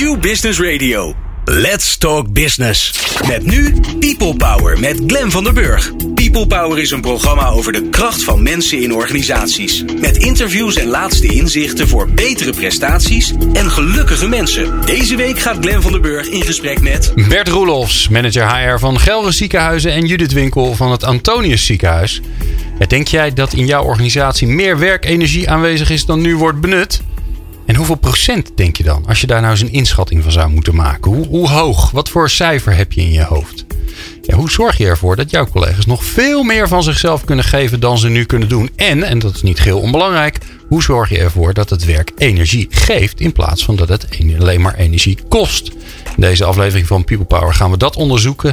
New Business Radio. Let's Talk Business. Met nu People Power met Glen van der Burg. People Power is een programma over de kracht van mensen in organisaties. Met interviews en laatste inzichten voor betere prestaties en gelukkige mensen. Deze week gaat Glen van der Burg in gesprek met... Bert Roelofs, manager HR van Gelre Ziekenhuizen en Judith Winkel van het Antonius Ziekenhuis. Denk jij dat in jouw organisatie meer werkenergie aanwezig is dan nu wordt benut? En hoeveel procent denk je dan, als je daar nou eens een inschatting van zou moeten maken? Hoe, hoe hoog? Wat voor cijfer heb je in je hoofd? Hoe zorg je ervoor dat jouw collega's nog veel meer van zichzelf kunnen geven dan ze nu kunnen doen? En, en dat is niet heel onbelangrijk, hoe zorg je ervoor dat het werk energie geeft in plaats van dat het alleen maar energie kost? In deze aflevering van People Power gaan we dat onderzoeken.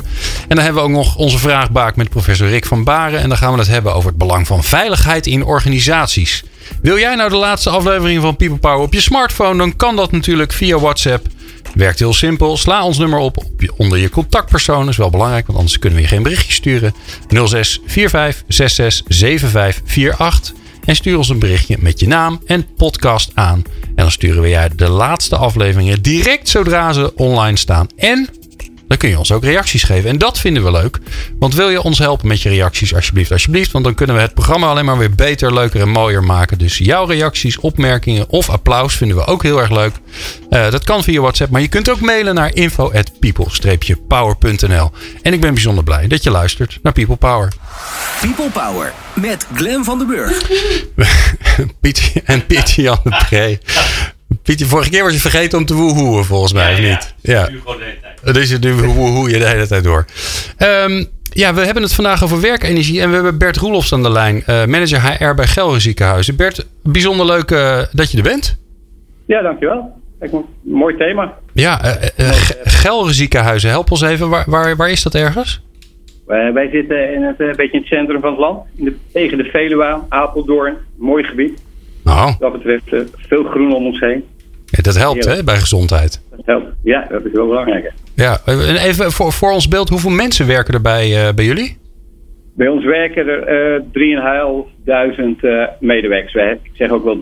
En dan hebben we ook nog onze vraagbaak met professor Rick van Baren. En dan gaan we het hebben over het belang van veiligheid in organisaties. Wil jij nou de laatste aflevering van People Power op je smartphone? Dan kan dat natuurlijk via WhatsApp. Werkt heel simpel. Sla ons nummer op, onder je contactpersoon. Dat is wel belangrijk, want anders kunnen we je geen berichtje sturen. 06 45 66 75 48. En stuur ons een berichtje met je naam en podcast aan. En dan sturen we jij de laatste afleveringen direct zodra ze online staan. En dan kun je ons ook reacties geven. En dat vinden we leuk. Want wil je ons helpen met je reacties, alsjeblieft, alsjeblieft. Want dan kunnen we het programma alleen maar weer beter, leuker en mooier maken. Dus jouw reacties, opmerkingen of applaus vinden we ook heel erg leuk. Uh, dat kan via WhatsApp, maar je kunt ook mailen naar info@people-power.nl. En ik ben bijzonder blij dat je luistert naar People Power. People Power met Glen van den Burg. Piet en Pietje Jan de Pre. Pietje, vorige keer was je vergeten om te woehoeën, volgens mij, of niet? Ja. Nu gewoon de hele tijd. Dus je nu woehoe je de hele tijd door. Um, ja, we hebben het vandaag over werkenergie. En we hebben Bert Roelofs aan de lijn, uh, manager HR bij Gelre Ziekenhuizen. Bert, bijzonder leuk uh, dat je er bent. Ja, dankjewel. Mooi thema. Ja, uh, Gelre Ziekenhuizen, help ons even. Waar, waar, waar is dat ergens? wij zitten in het, een beetje in het centrum van het land. In de, tegen de Veluwe, Apeldoorn. Mooi gebied. Nou. Dat betreft uh, veel groen om ons heen. Ja, dat helpt hè, bij gezondheid. Dat helpt. Ja, dat is wel belangrijk. Ja, en even voor, voor ons beeld, hoeveel mensen werken er bij, uh, bij jullie? Bij ons werken er uh, 3.500 uh, medewerkers. Wij, ik zeg ook wel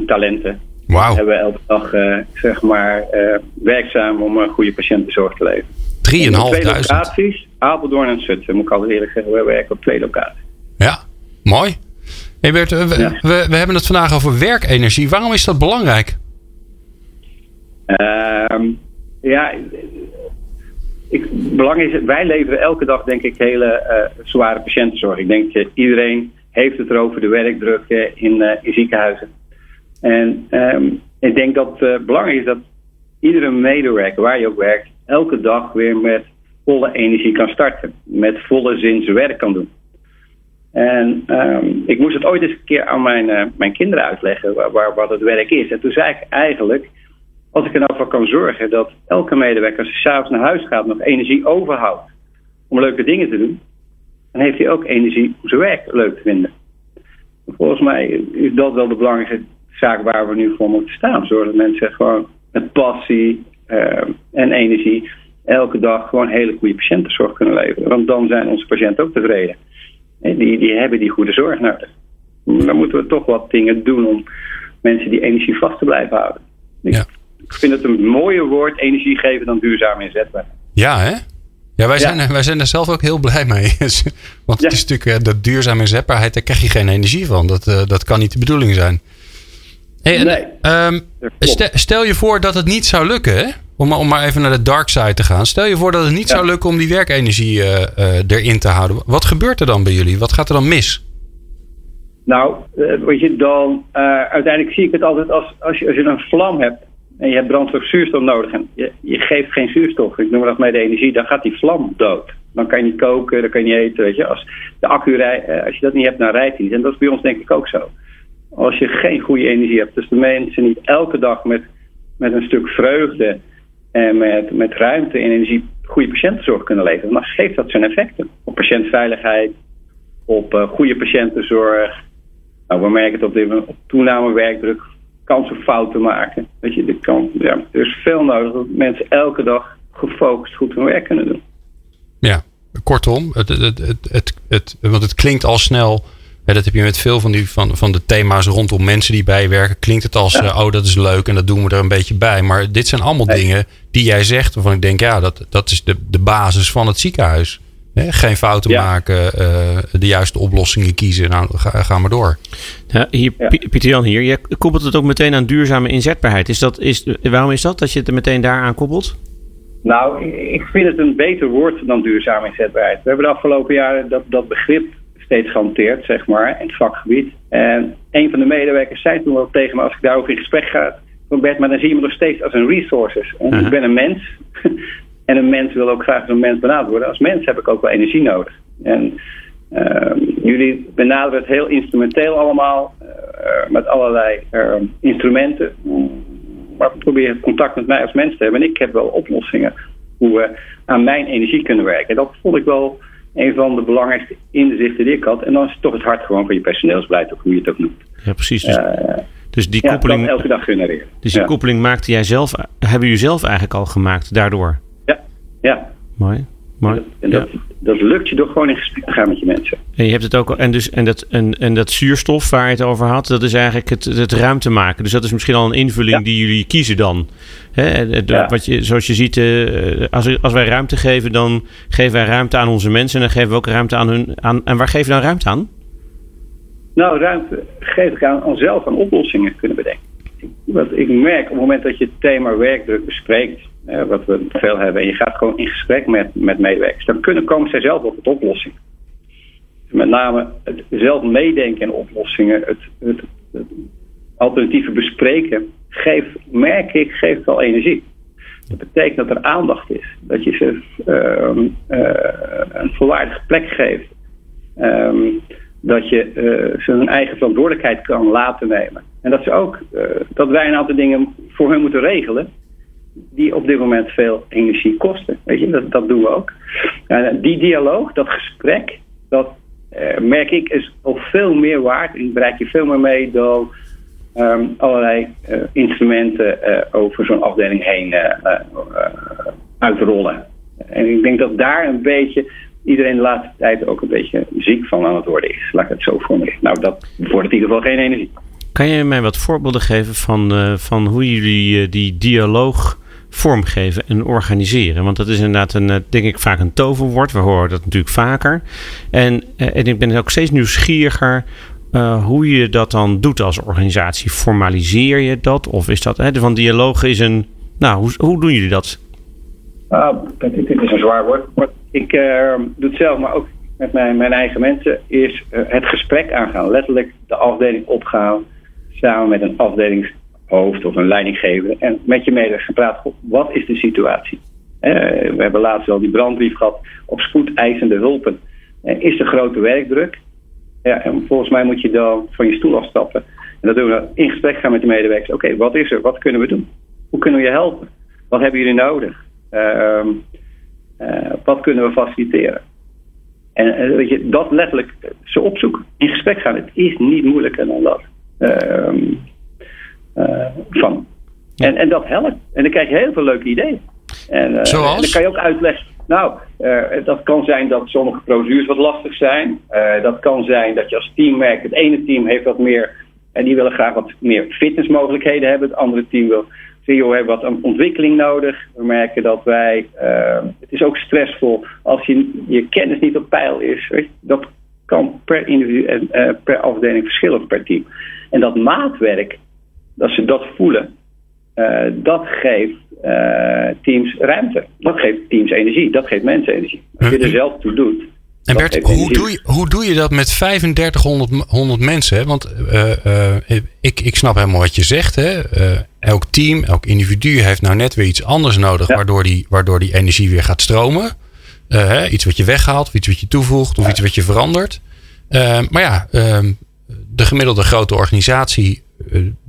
3.500 talenten. Wauw. We hebben elke dag zeg maar, werkzaam om een goede patiëntenzorg te leveren. 3.500? Twee locaties, Apeldoorn en Zutphen, moet ik al eerlijk zeggen. We werken op twee locaties. Ja, mooi. Hey Bert, we, ja. we, we, hebben het vandaag over werkenergie. Waarom is dat belangrijk? Uh, ja, ik, belang is, wij leveren elke dag denk ik hele uh, zware patiëntenzorg. Ik denk uh, iedereen heeft het erover, de werkdruk uh, in, in, ziekenhuizen. En um, ik denk dat het belangrijk is dat iedere medewerker, waar je ook werkt, elke dag weer met volle energie kan starten. Met volle zin zijn werk kan doen. En um, ik moest het ooit eens een keer aan mijn, uh, mijn kinderen uitleggen waar, waar, wat het werk is. En toen zei ik eigenlijk, als ik er nou voor kan zorgen dat elke medewerker als hij s'avonds naar huis gaat nog energie overhoudt om leuke dingen te doen, dan heeft hij ook energie om zijn werk leuk te vinden. Volgens mij is dat wel de belangrijkste zaak waar we nu voor moeten staan. Zorgen dat mensen gewoon met passie uh, en energie elke dag gewoon hele goede patiëntenzorg kunnen leveren. Want dan zijn onze patiënten ook tevreden. Die, die hebben die goede zorg nodig. Dan moeten we toch wat dingen doen om mensen die energie vast te blijven houden. Ja. Ik vind het een mooier woord, energie geven, dan duurzaam inzetbaar. Ja, hè? Ja, wij zijn, ja. wij zijn er zelf ook heel blij mee. Want het is natuurlijk dat duurzame inzetbaarheid, daar krijg je geen energie van. Dat, uh, dat kan niet de bedoeling zijn. Hey, en, nee, um, stel, stel, je voor dat het niet zou lukken, hè? Om, om maar even naar de dark side te gaan. Stel je voor dat het niet ja. zou lukken om die werkenergie uh, uh, erin te houden. Wat gebeurt er dan bij jullie? Wat gaat er dan mis? Nou, uh, weet je, dan uiteindelijk zie ik het altijd als, als, je, als je een vlam hebt en je hebt brandstof zuurstof nodig en je, je geeft geen zuurstof, ik noem dat met de energie, dan gaat die vlam dood. Dan kan je niet koken, dan kan je niet eten, weet je. Als de accu rij, als je dat niet hebt, dan rijdt hij niet. En dat is bij ons denk ik ook zo. Als je geen goede energie hebt, dus de mensen niet elke dag met, met een stuk vreugde en met, met ruimte en energie goede patiëntenzorg kunnen leveren, dan geeft dat zijn effecten op patiëntveiligheid, op uh, goede patiëntenzorg. Nou, we merken het op, dit, op toename werkdruk, kans fouten maken. Weet je, kan, ja, er is veel nodig dat mensen elke dag gefocust goed hun werk kunnen doen. Ja, kortom, het, het, het, het, want het klinkt al snel dat heb je met veel van, die, van, van de thema's rondom mensen die bijwerken. Klinkt het als, oh dat is leuk en dat doen we er een beetje bij. Maar dit zijn allemaal dingen die jij zegt waarvan ik denk, ja, dat, dat is de, de basis van het ziekenhuis. geen fouten maken, de juiste oplossingen kiezen. Nou, ga, ga maar door. Ja, hier, Pieter Jan hier, je koppelt het ook meteen aan duurzame inzetbaarheid. Is dat, is, waarom is dat, dat je het er meteen daaraan koppelt? Nou, ik vind het een beter woord dan duurzame inzetbaarheid. We hebben de afgelopen jaren dat, dat begrip steeds gehanteerd, zeg maar, in het vakgebied. En een van de medewerkers zei toen wel tegen me, als ik daarover in gesprek ga, Bert, maar dan zie je me nog steeds als een resources. En Ik ben een mens. en een mens wil ook graag als een mens benaderd worden. Als mens heb ik ook wel energie nodig. En uh, jullie benaderen het heel instrumenteel allemaal, uh, met allerlei uh, instrumenten. Maar probeer contact met mij als mens te hebben. En ik heb wel oplossingen hoe we aan mijn energie kunnen werken. En dat vond ik wel een van de belangrijkste inzichten die ik had. En dan is het toch het hart gewoon van je personeelsbeleid, of hoe je het ook noemt. Ja, precies. Dus, dus die ja, koppeling. elke dag genereren. Dus die koppeling maakte jij zelf, hebben jullie zelf eigenlijk al gemaakt daardoor? Ja, ja. Mooi. Maar, en dat, dat, lukt je door gewoon in gesprek te gaan met je mensen. En je hebt het ook en dus en dat en, en dat zuurstof waar je het over had, dat is eigenlijk het, het ruimte maken. Dus dat is misschien al een invulling die jullie kiezen dan. wat je, zoals je ziet, uh, als, als wij ruimte geven, dan geven wij ruimte aan onze mensen en dan geven we ook ruimte aan hun. Aan, en waar geven we dan ruimte aan? Nou, ruimte geef ik aan onszelf aan oplossingen kunnen bedenken. Wat ik merk op het moment dat je het thema werkdruk bespreekt, wat we veel hebben, en je gaat gewoon in gesprek met, met medewerkers, dan kunnen, komen zij zelf op het oplossing. Met name het zelf meedenken in oplossingen, het, het, alternatieven bespreken, geeft, merk ik, geeft wel energie. Dat betekent dat er aandacht is. Dat je ze uh, uh, een volwaardige plek geeft. Um, dat je uh, ze hun eigen verantwoordelijkheid kan laten nemen. En dat ze ook, dat wij een aantal dingen voor hun moeten regelen die op dit moment veel energie kosten. Weet je, dat, dat doen we ook. En die dialoog, dat gesprek, dat uh, merk ik is al veel meer waard en bereik je veel meer mee dan um, allerlei uh, instrumenten over zo'n afdeling heen uitrollen. En ik denk dat daar een beetje iedereen de laatste tijd ook een beetje ziek van aan het worden is. Laat ik het zo formuleren. Nou, dat bevordert in ieder geval geen energie. Kan je mij wat voorbeelden geven van, van hoe jullie die dialoog vormgeven en organiseren? Want dat is inderdaad een, uh, denk ik, vaak een toverwoord. We horen dat natuurlijk vaker. En, en ik ben ook steeds nieuwsgieriger hoe je dat dan doet als organisatie. Formaliseer je dat? Of is dat, hè, van dialoog is een, nou, hoe, hoe doen jullie dat? Uh, dit is een zwaar woord. Ik uh, doe het zelf, maar ook met mijn, mijn eigen mensen, is uh, het gesprek aangaan. Letterlijk de afdeling opgaan, samen met een afdelingshoofd of een leidinggever. En met je medewerkers gepraat, wat is de situatie? Uh, we hebben laatst al die brandbrief gehad op spoedeisende hulpen. is er grote werkdruk? Ja, en volgens mij moet je dan van je stoel afstappen. En dat doen we in gesprek gaan met de medewerkers. Oké, wat is er? Wat kunnen we doen? Hoe kunnen we je helpen? Wat hebben jullie nodig? Uh, uh, wat kunnen we faciliteren? En uh, weet je, dat letterlijk ze opzoeken, in gesprek gaan. Het is niet moeilijker dan dat. Eh, van. En, en dat helpt. En dan krijg je heel veel leuke ideeën. En, Zoals? En dan kan je ook uitleggen. Nou, dat kan zijn dat sommige procedures wat lastig zijn. dat kan zijn dat je als team merkt, het ene team heeft wat meer en die willen graag wat meer fitnessmogelijkheden hebben. Het andere team wil CEO we hebben wat ontwikkeling nodig. We merken dat wij, uh, het is ook stressvol als je, je kennis niet op peil is. Weet je, dat kan per individu en per afdeling verschillen per team. En dat maatwerk, dat ze dat voelen, uh, dat geeft teams ruimte. Dat geeft teams energie. Dat geeft mensen energie. Als je er zelf toe doet, en Bert, hoe doe, je, hoe doe je dat met 3500 100 mensen? Want uh, uh, ik, ik snap helemaal wat je zegt. Hè? Elk team, elk individu heeft nou net weer iets anders nodig, ja. waardoor, die, waardoor die energie weer gaat stromen. Hè? Iets wat je weghaalt, of iets wat je toevoegt, of ja. iets wat je verandert. maar ja, ehm, de gemiddelde grote organisatie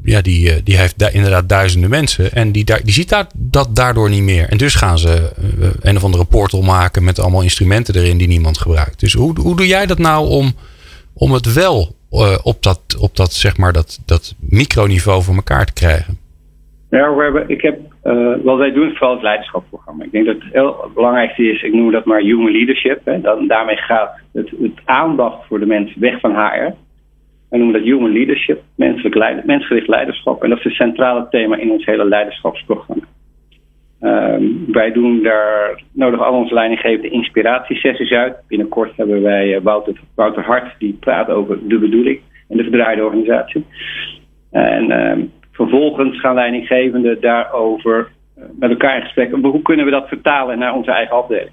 ja, die, uh, die heeft da inderdaad duizenden mensen. En die, die ziet daar, dat daardoor niet meer. En dus gaan ze uh, een of andere portal maken met allemaal instrumenten erin die niemand gebruikt. Dus hoe, hoe doe jij dat nou om, om het wel op dat, op dat, zeg maar, dat, dat microniveau voor elkaar te krijgen? Ja, we hebben, ik heb, wat wij doen vooral het leiderschapsprogramma. Ik denk dat het heel belangrijkste is, ik noem dat maar human leadership. Hè. Dan, daarmee gaat het, het aandacht voor de mensen weg van HR Wij noemen dat Human Leadership, menselijk mensgericht leiderschap. En dat is het centrale thema in ons hele leiderschapsprogramma. Ehm, wij doen daar, nodigen al onze leidinggevende inspiratiesessies uit. Binnenkort hebben wij uh, Wouter, Wouter Hart, die praat over de bedoeling en de verdraaide organisatie. En ehm, vervolgens gaan leidinggevenden daarover uh, met elkaar in gesprek. Hoe kunnen we dat vertalen naar onze eigen afdeling?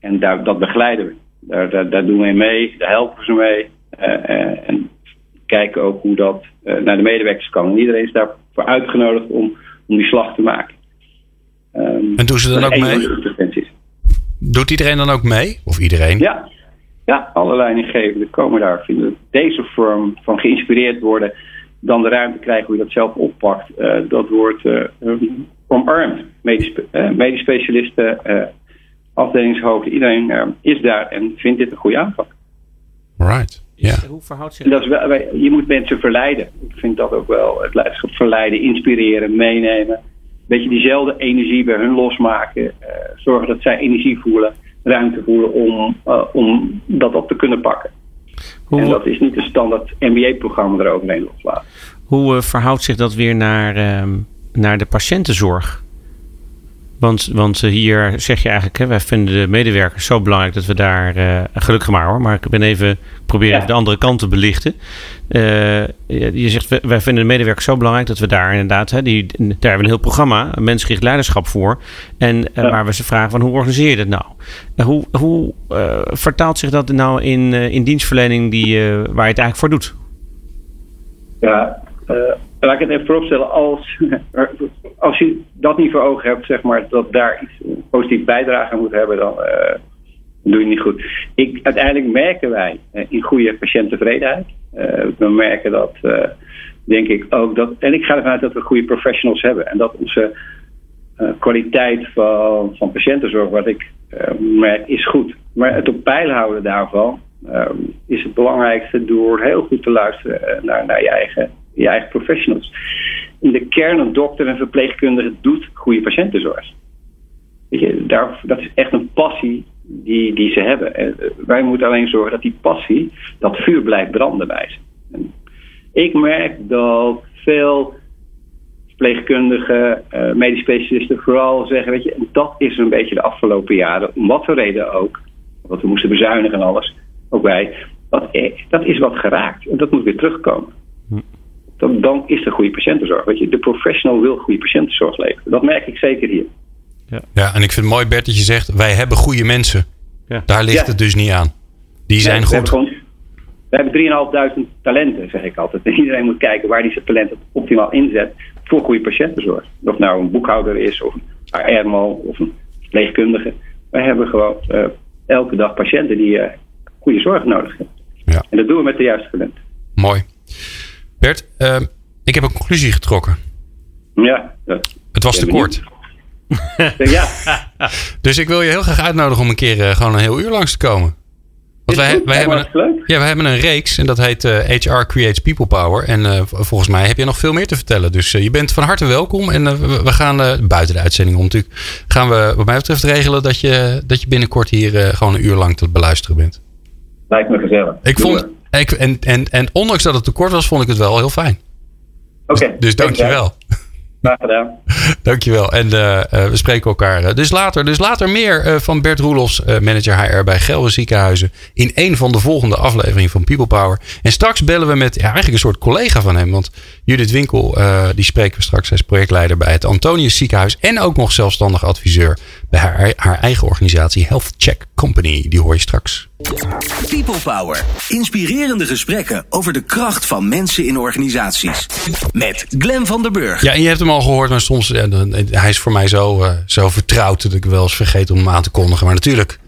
En daar, dat begeleiden we. Daar, daar, doen we mee, daar helpen we ze mee. Uh, en kijken ook hoe dat naar de medewerkers kan. En iedereen is daarvoor uitgenodigd om, om die slag te maken. Um, en doen ze dan ook mee? Doet iedereen dan ook mee? Of iedereen? Ja, ja alle leidinggevenden komen daar. Vinden deze vorm van geïnspireerd worden. Dan de ruimte krijgen hoe je dat zelf oppakt. Uh, dat wordt uh, um, omarmd. Medisch, uh, medisch specialisten, afdelingshoofden. Iedereen is daar en vindt dit een goede aanpak. Right. Ja. Hoe verhoudt zich dat? Is wel, je moet mensen verleiden. Ik vind dat ook wel het leiderschap. Verleiden, inspireren, meenemen beetje diezelfde energie bij hun losmaken. Uh, zorgen dat zij energie voelen, ruimte voelen om, uh, om dat op te kunnen pakken. Hoe, en dat is niet een standaard MBA-programma eroverheen loslaten. Hoe uh, verhoudt zich dat weer naar, ehm, naar de patiëntenzorg? Want, want hier zeg je eigenlijk, hè, wij vinden de medewerkers zo belangrijk dat we daar, uh, gelukkig maar hoor, maar ik ben even, proberen even de andere kant te belichten. Uh, je zegt, wij vinden de medewerkers zo belangrijk dat we daar inderdaad, hè, die, daar hebben we een heel programma, mensgericht leiderschap voor. En uh, ja. waar we ze vragen van hoe organiseer je dat nou? hoe hoe vertaalt zich dat nou in, in dienstverlening die, waar je het eigenlijk voor doet? Ja, laat ik het even vooropstellen, als, als je dat niet voor ogen hebt, zeg maar, dat daar iets positief bijdrage moet hebben, dan uh, doe je niet goed. Ik, uiteindelijk merken wij uh, in goede patiënttevredenheid. Uh, we merken dat, denk ik ook, dat, en ik ga ervan uit dat we goede professionals hebben en dat onze kwaliteit van, van patiëntenzorg, wat ik merk, is goed. Maar het op peil houden daarvan is het belangrijkste door heel goed te luisteren naar, naar je eigen je eigen professionals. In de kern, een dokter en verpleegkundige doet goede patiëntenzorg. Weet je, daar, dat is echt een passie die, die ze hebben. En wij moeten alleen zorgen dat die passie, dat vuur blijft branden bij ze. En ik merk dat veel verpleegkundigen, uh, medisch specialisten vooral zeggen, weet je, dat is een beetje de afgelopen jaren, om wat voor reden ook, wat we moesten bezuinigen en alles, ook wij, dat, dat is wat geraakt. En dat moet weer terugkomen dan, dan is er goede patiëntenzorg. Weet je, de professional wil goede patiëntenzorg leveren. Dat merk ik zeker hier. Ja, ja en ik vind het mooi, Bert, dat je zegt: wij hebben goede mensen. Ja. Daar ligt ja. het dus niet aan. Die zijn we goed. Gewoon, we hebben 3.500 talenten, zeg ik altijd. En iedereen moet kijken waar die zijn talenten optimaal inzet voor goede patiëntenzorg. Of nou een boekhouder is, of een ARMO, of een leegkundige. Wij hebben gewoon uh, elke dag patiënten die uh, goede zorg nodig hebben. Ja. En dat doen we met de juiste talenten. Mooi. Bert, uh, ik heb een conclusie getrokken. Ja. Het was te kort. ja. dus ik wil je heel graag uitnodigen om een keer uh, gewoon een heel uur langs te komen. Want wij, wij, hebben een, ja, wij hebben een reeks en dat heet uh, HR Creates People Power. En uh, volgens mij heb je nog veel meer te vertellen. Dus je bent van harte welkom. En we, we, gaan buiten de uitzending om natuurlijk. Gaan we wat mij betreft regelen dat je, dat je binnenkort hier gewoon een uur lang te beluisteren bent. Lijkt me gezellig. Ik vond, ik, en, en, en ondanks dat het te kort was, vond ik het wel heel fijn. Oké. Okay, dus dankjewel. Graag gedaan. Dankjewel. En uh, uh, we spreken elkaar dus later. Dus later meer uh, van Bert Roelofs, manager HR bij Gelre Ziekenhuizen. In een van de volgende afleveringen van People Power. En straks bellen we met ja, eigenlijk een soort collega van hem. Want Judith Winkel, die spreken we straks. Hij is projectleider bij het Antonius Ziekenhuis. En ook nog zelfstandig adviseur bij haar, haar eigen organisatie Health Check Company. Die hoor je straks. People Power. Inspirerende gesprekken over de kracht van mensen in organisaties. Met Glen van der Burg. Ja, en je hebt hem al gehoord, maar soms... Ja, hij is voor mij zo, uh, zo vertrouwd dat ik wel eens vergeet om hem aan te kondigen. Maar natuurlijk,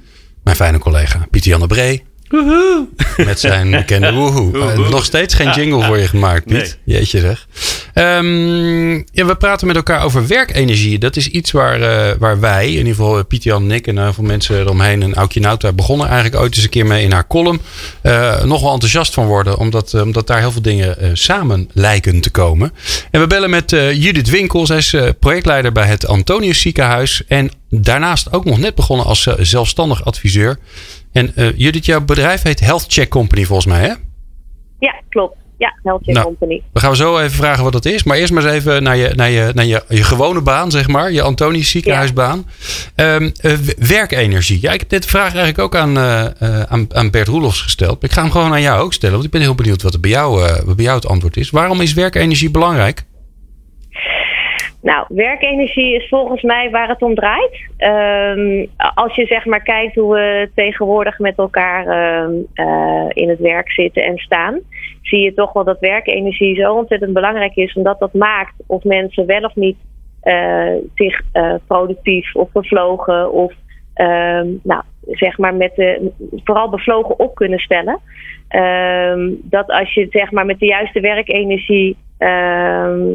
mijn fijne collega Pieter Jan de Bree. Woehoe. Met zijn bekende woehoe. Uh, nog steeds geen jingle voor je gemaakt, Piet. Nee. Jeetje zeg. Um, ja, we praten met elkaar over werkenergie. Dat is iets waar, uh, waar wij, in ieder geval Piet Jan en ik en heel veel mensen eromheen en Aukje Nauta begonnen eigenlijk ooit eens een keer mee in haar column. Uh, nog wel enthousiast van worden, omdat, omdat daar heel veel dingen samen lijken te komen. En we bellen met Judith Winkel. Zij is projectleider bij het Antonius Ziekenhuis. En daarnaast ook nog net begonnen als zelfstandig adviseur. En uh, Judith, jouw bedrijf heet Health Check Company volgens mij, hè? Ja, klopt. Ja, Healthcare Nou. Company. We gaan zo even vragen wat dat is. Maar eerst maar eens even naar je, naar je, naar je, je gewone baan, zeg maar. Je Antonius ziekenhuisbaan. Ehm, eh, werkenergie. Ja, ik heb dit vraag eigenlijk ook aan, eh, aan, aan Bert Roelofs gesteld. Ik ga hem gewoon aan jou ook stellen. Want ik ben heel benieuwd wat er bij jou, wat bij jou het antwoord is. Waarom is werkenergie belangrijk? Nou, werkenergie is volgens mij waar het om draait. Ehm, als je zeg maar kijkt hoe we tegenwoordig met elkaar ehm, eh, in het werk zitten en staan, zie je toch wel dat werkenergie zo ontzettend belangrijk is, omdat dat maakt of mensen wel of niet eh, zich eh, productief of bevlogen of ehm, nou, zeg maar met de, vooral bevlogen op kunnen stellen. Dat als je zeg maar met de juiste werkenergie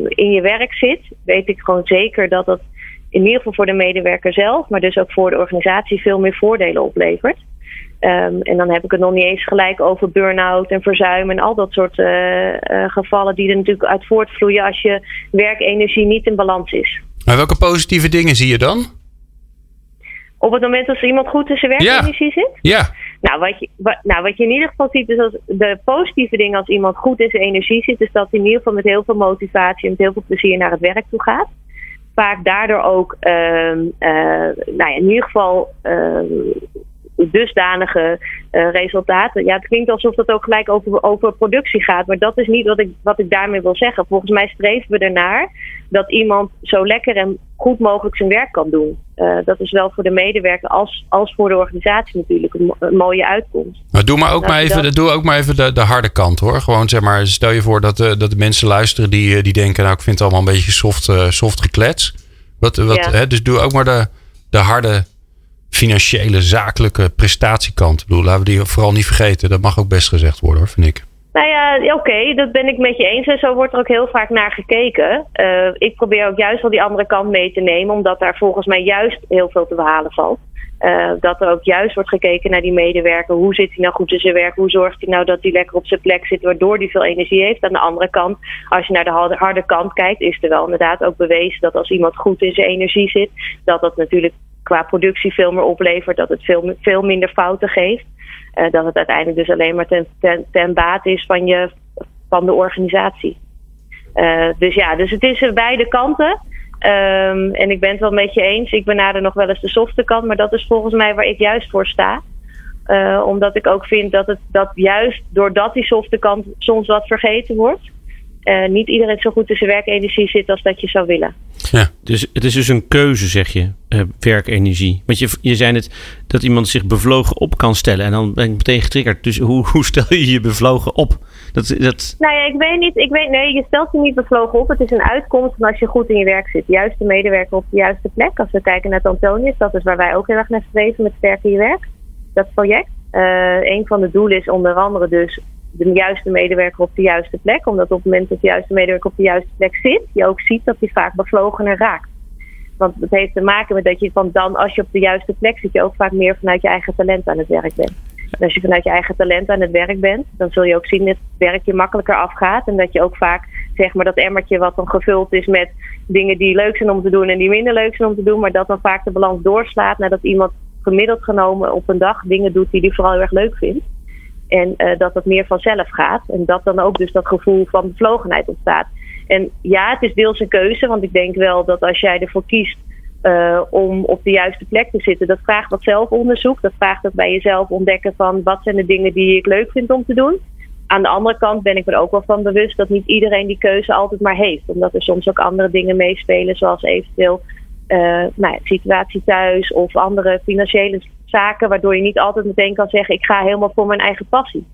in je werk zit, weet ik gewoon zeker dat dat in ieder geval voor de medewerker zelf, maar dus ook voor de organisatie veel meer voordelen oplevert. Ehm, en dan heb ik het nog niet eens gelijk over burn-out en verzuim en al dat soort eh, eh, gevallen die er natuurlijk uit voortvloeien als je werkenergie niet in balans is. Maar welke positieve dingen zie je dan? Op het moment dat iemand goed in zijn werkenergie zit, Ja, Nou wat, je, wat, nou, wat je in ieder geval ziet, is als de positieve dingen als iemand goed in zijn energie zit, is dat hij in ieder geval met heel veel motivatie en met heel veel plezier naar het werk toe gaat. Vaak daardoor ook, ehm, eh, nou ja, in ieder geval ehm, dusdanige eh, resultaten. Ja, het klinkt alsof het ook gelijk over, over productie gaat, maar dat is niet wat ik, wat ik daarmee wil zeggen. Volgens mij streven we ernaar dat iemand zo lekker en goed mogelijk zijn werk kan doen. Eh, dat is wel voor de medewerker als, als voor de organisatie natuurlijk een, mo- een mooie uitkomst. maar doe maar ook, Nou, maar even, dat- doe ook maar even de, de harde kant hoor. Gewoon zeg maar, stel je voor dat, eh, dat de mensen luisteren die, die denken, nou ik vind het allemaal een beetje soft, soft geklets. Wat, wat, Ja. hè, dus doe ook maar de, de harde financiële, zakelijke prestatiekant. Ik bedoel, laten we die vooral niet vergeten. Dat mag ook best gezegd worden hoor, vind ik. Nou ja, oké, dat ben ik met je eens. En zo wordt er ook heel vaak naar gekeken. Eh, ik probeer ook juist wel die andere kant mee te nemen, omdat daar volgens mij juist heel veel te behalen valt. Eh, dat er ook juist wordt gekeken naar die medewerker. Hoe zit hij nou goed in zijn werk? Hoe zorgt hij nou dat hij lekker op zijn plek zit, waardoor hij veel energie heeft? Aan de andere kant, als je naar de harde, harde kant kijkt, is er wel inderdaad ook bewezen dat als iemand goed in zijn energie zit, dat dat natuurlijk qua productie veel meer oplevert, dat het veel, veel minder fouten geeft. Eh, dat het uiteindelijk dus alleen maar ten, ten, ten baat is van, je, van de organisatie. Eh, dus ja, dus het is eh, beide kanten. Ehm, en ik ben het wel met je eens. Ik benader nog wel eens de softe kant, maar dat is volgens mij waar ik juist voor sta. Omdat ik ook vind dat het dat juist doordat die softe kant soms wat vergeten wordt, niet iedereen zo goed in zijn werkenergie zit als dat je zou willen. Dus het is dus een keuze, zeg je, eh, werkenergie. Want je, je zei net dat iemand zich bevlogen op kan stellen. En dan ben ik meteen getriggerd. Dus hoe, hoe stel je je bevlogen op? Dat, dat, Nou ja, ik weet niet. Ik weet, nee, je stelt je niet bevlogen op. Het is een uitkomst van als je goed in je werk zit. De juiste medewerker op de juiste plek. Als we kijken naar het Antonius, dat is waar wij ook heel erg naar streven met sterk in je werk. Dat project. Eh, een van de doelen is onder andere dus de juiste medewerker op de juiste plek. Omdat op het moment dat de juiste medewerker op de juiste plek zit, je ook ziet dat hij vaak bevlogener raakt. Want het heeft te maken met dat je van dan, als je op de juiste plek zit, je ook vaak meer vanuit je eigen talent aan het werk bent. En als je vanuit je eigen talent aan het werk bent, dan zul je ook zien dat het werk je makkelijker afgaat. En dat je ook vaak, zeg maar, dat emmertje wat dan gevuld is met dingen die leuk zijn om te doen en die minder leuk zijn om te doen, maar dat dan vaak de balans doorslaat nadat iemand gemiddeld genomen op een dag dingen doet die hij vooral heel erg leuk vindt. En eh, dat het meer vanzelf gaat. En dat dan ook dus dat gevoel van bevlogenheid ontstaat. En ja, het is deels een keuze. Want ik denk wel dat als jij ervoor kiest eh, om op de juiste plek te zitten, dat vraagt wat zelfonderzoek. Dat vraagt ook bij jezelf ontdekken van wat zijn de dingen die ik leuk vind om te doen. Aan de andere kant ben ik er ook wel van bewust dat niet iedereen die keuze altijd maar heeft. Omdat er soms ook andere dingen meespelen, zoals eventueel eh, nou situatie thuis of andere financiële zaken, waardoor je niet altijd meteen kan zeggen: ik ga helemaal voor mijn eigen passie.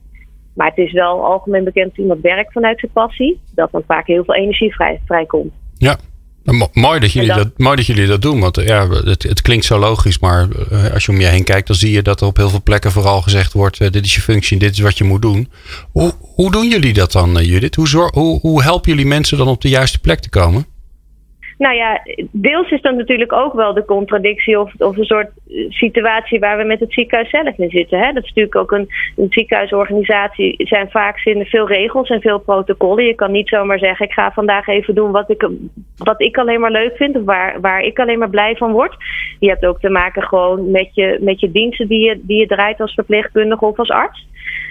Maar het is wel algemeen bekend als iemand werkt vanuit zijn passie, dat dan vaak heel veel energie vrij, vrijkomt. Ja, Nou, mo- mooi, dat jullie dat, mooi dat jullie dat doen. Want eh, ja, het, het klinkt zo logisch, maar eh, als je om je heen kijkt, dan zie je dat er op heel veel plekken vooral gezegd wordt: eh, dit is je functie, dit is wat je moet doen. Hoe, hoe doen jullie dat dan, Judith? Hoe, zor- hoe, hoe helpen jullie mensen dan op de juiste plek te komen? Nou ja, deels is dat natuurlijk ook wel de contradictie of, of een soort eh, situatie waar we met het ziekenhuis zelf in zitten. Hè? Dat is natuurlijk ook een, een ziekenhuisorganisatie. Zijn vaak zinnen veel regels en veel protocollen. Je kan niet zomaar zeggen: ik ga vandaag even doen wat ik, wat ik alleen maar leuk vind of waar, waar ik alleen maar blij van word. Je hebt ook te maken gewoon met je, met je diensten die je, die je draait als verpleegkundige of als arts.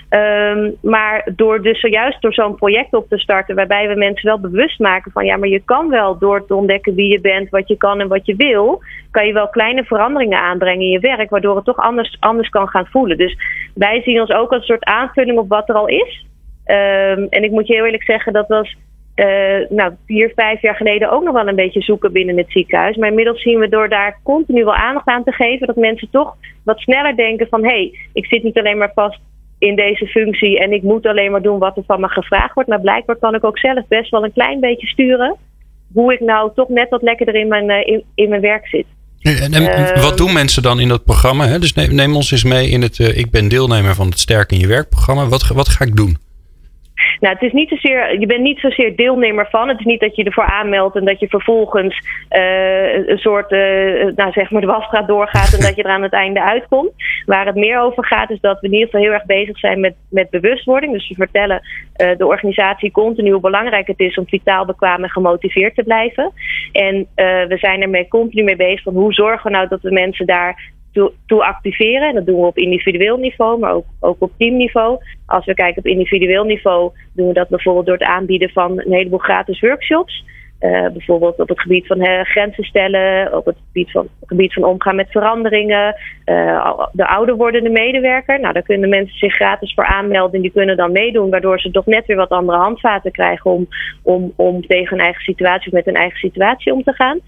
Ehm, maar door dus zojuist door zo'n project op te starten, waarbij we mensen wel bewust maken van ja, maar je kan wel door te ontdekken wie je bent, wat je kan en wat je wil, kan je wel kleine veranderingen aanbrengen in je werk, waardoor het toch anders, anders kan gaan voelen. Dus wij zien ons ook als een soort aanvulling op wat er al is. Ehm, en ik moet je heel eerlijk zeggen, dat was uh, nou, vier, vijf jaar geleden ook nog wel een beetje zoeken binnen het ziekenhuis. Maar inmiddels zien we door daar continu wel aandacht aan te geven, dat mensen toch wat sneller denken van hé, hey, ik zit niet alleen maar vast in deze functie en ik moet alleen maar doen wat er van me gevraagd wordt. Maar blijkbaar kan ik ook zelf best wel een klein beetje sturen hoe ik nou toch net wat lekkerder in mijn, uh, in, in, mijn werk zit. En, en uh, wat doen mensen dan in dat programma? Hè? Dus neem, neem, ons eens mee in het uh, Ik ben deelnemer van het Sterk in je werk programma. Wat, wat ga ik doen? Nou, het is niet zozeer, je bent niet zozeer deelnemer van. Het is niet dat je ervoor aanmeldt en dat je vervolgens uh, een soort, uh, nou zeg maar, de wasstraat doorgaat en dat je er aan het einde uitkomt. Waar het meer over gaat, is dat we in ieder geval heel erg bezig zijn met, met bewustwording. Dus we vertellen uh, de organisatie continu hoe belangrijk het is om vitaal, bekwaam en gemotiveerd te blijven. En we zijn ermee continu mee bezig van hoe zorgen we nou dat we mensen daar toe, activeren. En dat doen we op individueel niveau, maar ook, ook op teamniveau. Als we kijken op individueel niveau, doen we dat bijvoorbeeld door het aanbieden van een heleboel gratis workshops. Uh, bijvoorbeeld op het gebied van uh, grenzen stellen, op het gebied van, gebied van omgaan met veranderingen, uh, de ouder wordende medewerker. Nou, daar kunnen mensen zich gratis voor aanmelden en die kunnen dan meedoen, waardoor ze toch net weer wat andere handvaten krijgen om, om, om tegen hun eigen situatie of met hun eigen situatie om te gaan.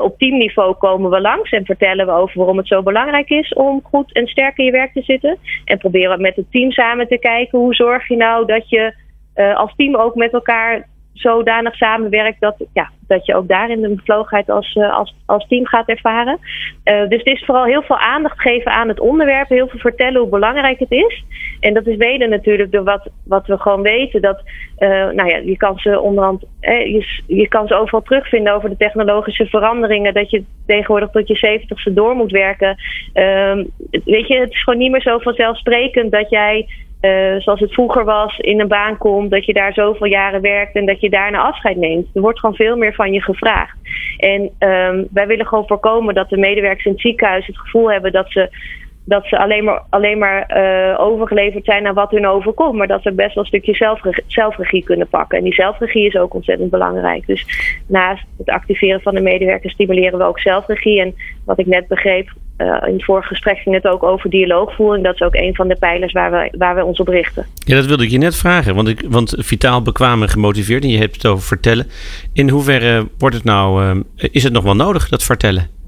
op teamniveau komen we langs en vertellen we over waarom het zo belangrijk is om goed en sterk in je werk te zitten. En proberen we met het team samen te kijken hoe zorg je nou dat je als team ook met elkaar zodanig samenwerkt dat, ja, dat je ook daarin de bevlogenheid als, uh, als, als team gaat ervaren. Uh, dus het is vooral heel veel aandacht geven aan het onderwerp, heel veel vertellen hoe belangrijk het is. En dat is weder natuurlijk door wat, wat we gewoon weten. Dat, uh, nou ja, je kan ze onderhand, eh, je, je kan ze overal terugvinden over de technologische veranderingen. Dat je tegenwoordig tot je zeventigste door moet werken. Ehm, weet je, het is gewoon niet meer zo vanzelfsprekend dat jij zoals het vroeger was, in een baan komt, dat je daar zoveel jaren werkt en dat je daarna afscheid neemt. Er wordt gewoon veel meer van je gevraagd. En um, wij willen gewoon voorkomen dat de medewerkers in het ziekenhuis het gevoel hebben dat ze dat ze alleen maar, alleen maar uh, overgeleverd zijn aan wat hun overkomt. Maar dat ze best wel een stukje zelfregie, kunnen pakken. En die zelfregie is ook ontzettend belangrijk. Dus naast het activeren van de medewerkers stimuleren we ook zelfregie. En wat ik net begreep, uh, in het vorige gesprek ging het ook over dialoogvoering. Dat is ook een van de pijlers waar we, waar we ons op richten. Ja, dat wilde ik je net vragen. Want, ik, want vitaal, bekwaam en gemotiveerd. En je hebt het over vertellen. In hoeverre wordt het nou, uh, is het nog wel nodig, dat vertellen?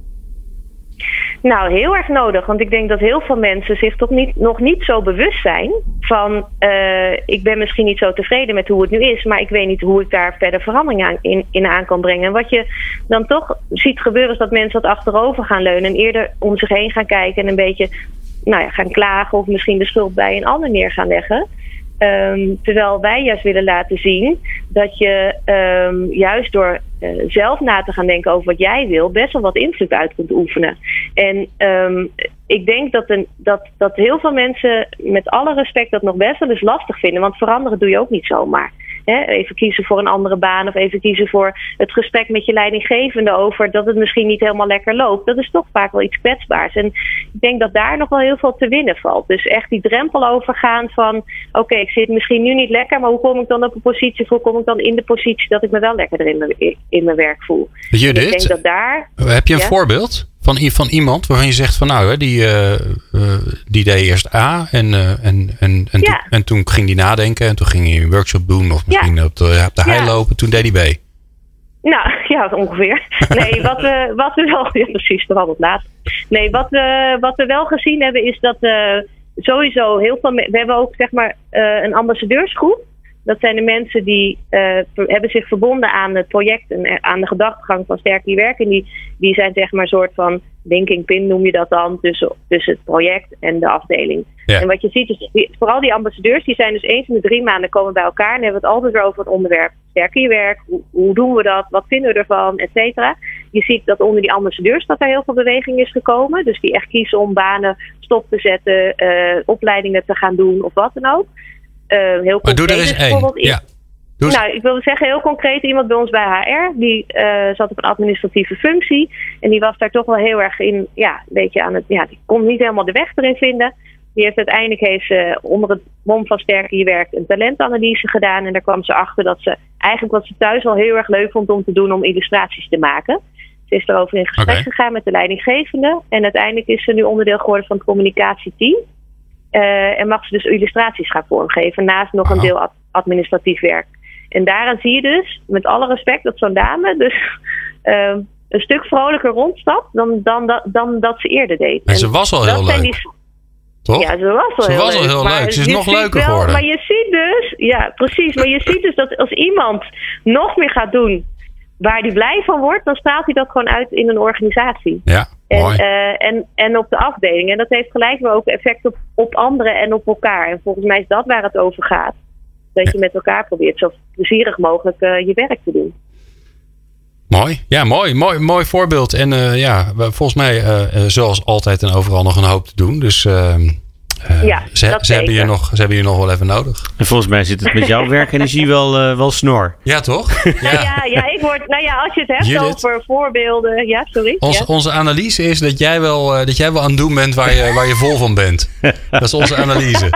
Nou, heel erg nodig. Want ik denk dat heel veel mensen zich toch niet, nog niet zo bewust zijn van uh, ik ben misschien niet zo tevreden met hoe het nu is, maar ik weet niet hoe ik daar verder verandering aan, in, in aan kan brengen. En wat je dan toch ziet gebeuren is dat mensen wat achterover gaan leunen en eerder om zich heen gaan kijken en een beetje nou ja, gaan klagen of misschien de schuld bij een ander neer gaan leggen. Um, terwijl wij juist willen laten zien dat je um, juist door uh, zelf na te gaan denken over wat jij wil, best wel wat invloed uit kunt oefenen. En um, ik denk dat, een, dat, dat heel veel mensen met alle respect dat nog best wel eens lastig vinden, want veranderen doe je ook niet zomaar even kiezen voor een andere baan of even kiezen voor het gesprek met je leidinggevende over dat het misschien niet helemaal lekker loopt. Dat is toch vaak wel iets kwetsbaars. En ik denk dat daar nog wel heel veel te winnen valt. Dus echt die drempel overgaan van oké, ik zit misschien nu niet lekker, maar hoe kom ik dan op een positie, hoe kom ik dan in de positie dat ik me wel lekker in mijn, in mijn werk voel? Judith, ik denk dat daar, heb je een ja? voorbeeld? Van, van iemand waarvan je zegt van nou, die, uh, uh, die deed eerst A en, uh, en, en, en, ja. toen, en toen ging hij nadenken en toen ging hij een workshop doen of misschien ja. op de, op de hei lopen. Toen deed hij B. Nou, ja, ongeveer. Nee, wat we, wat we wel... Ja, precies, dat het laat. Nee, wat we, wat we wel gezien hebben is dat sowieso heel veel... We hebben ook, zeg maar, een ambassadeursgroep. Dat zijn de mensen die uh, hebben zich verbonden aan het project en aan de gedachtegang van Sterk die werken. En die, die zijn zeg maar een soort van linking pin noem je dat dan tussen, tussen het project en de afdeling. Ja. En wat je ziet is, die, vooral die ambassadeurs, die zijn dus eens in de drie maanden komen bij elkaar en hebben het altijd weer over het onderwerp sterk in je werk. Hoe, hoe doen we dat? Wat vinden we ervan? Et cetera. Je ziet dat onder die ambassadeurs dat er heel veel beweging is gekomen. Dus die echt kiezen om banen stop te zetten, uh, opleidingen te gaan doen of wat dan ook. Uh, heel maar doe er eens één. Ja. Doe nou, ik wil zeggen heel concreet iemand bij ons bij HR. Die uh, zat op een administratieve functie. En die was daar toch wel heel erg in, ja, een beetje aan het, ja, die kon niet helemaal de weg erin vinden. Die heeft uiteindelijk heeft ze onder het mom van Sterker Je Werk een talentanalyse gedaan. En daar kwam ze achter dat ze eigenlijk wat ze thuis al heel erg leuk vond om te doen om illustraties te maken. Ze is erover in gesprek gegaan met de leidinggevende. En uiteindelijk is ze nu onderdeel geworden van het communicatieteam. Eh, en mag ze dus illustraties gaan vormgeven. Naast nog een deel ad- administratief werk. En daaraan zie je dus, met alle respect, dat zo'n dame dus ehm, een stuk vrolijker rondstapt dan, dan, dan, dan dat ze eerder deed. En ze was al heel leuk, die- toch? ja, ze was wel Ze heel was al leuk. heel maar leuk. Ze is nog leuker wel- geworden. Maar je ziet dus, ja, precies. Maar je ziet dus dat als iemand nog meer gaat doen waar hij blij van wordt, dan straalt hij dat gewoon uit in een organisatie. Ja, En, eh, en, en op de afdeling. En dat heeft gelijk weer ook effect op, op anderen en op elkaar. En volgens mij is dat waar het over gaat. Dat je met elkaar probeert zo plezierig mogelijk eh, je werk te doen. Mooi. Ja, mooi. Mooi, mooi voorbeeld. En eh, ja, volgens mij, zoals altijd en overal, nog een hoop te doen. Dus eh, Ja, ze, dat ze, hebben je nog, ze hebben je nog wel even nodig. En volgens mij zit het met jouw werkenergie wel, eh, wel snor. Ja, toch? Nou ja, ja, ik word, nou ja, als je het hebt Judith? over voorbeelden. Ja, sorry. Onze, ja. onze analyse is dat jij, wel, eh, dat jij wel aan het doen bent waar je, waar je vol van bent. Dat is onze analyse.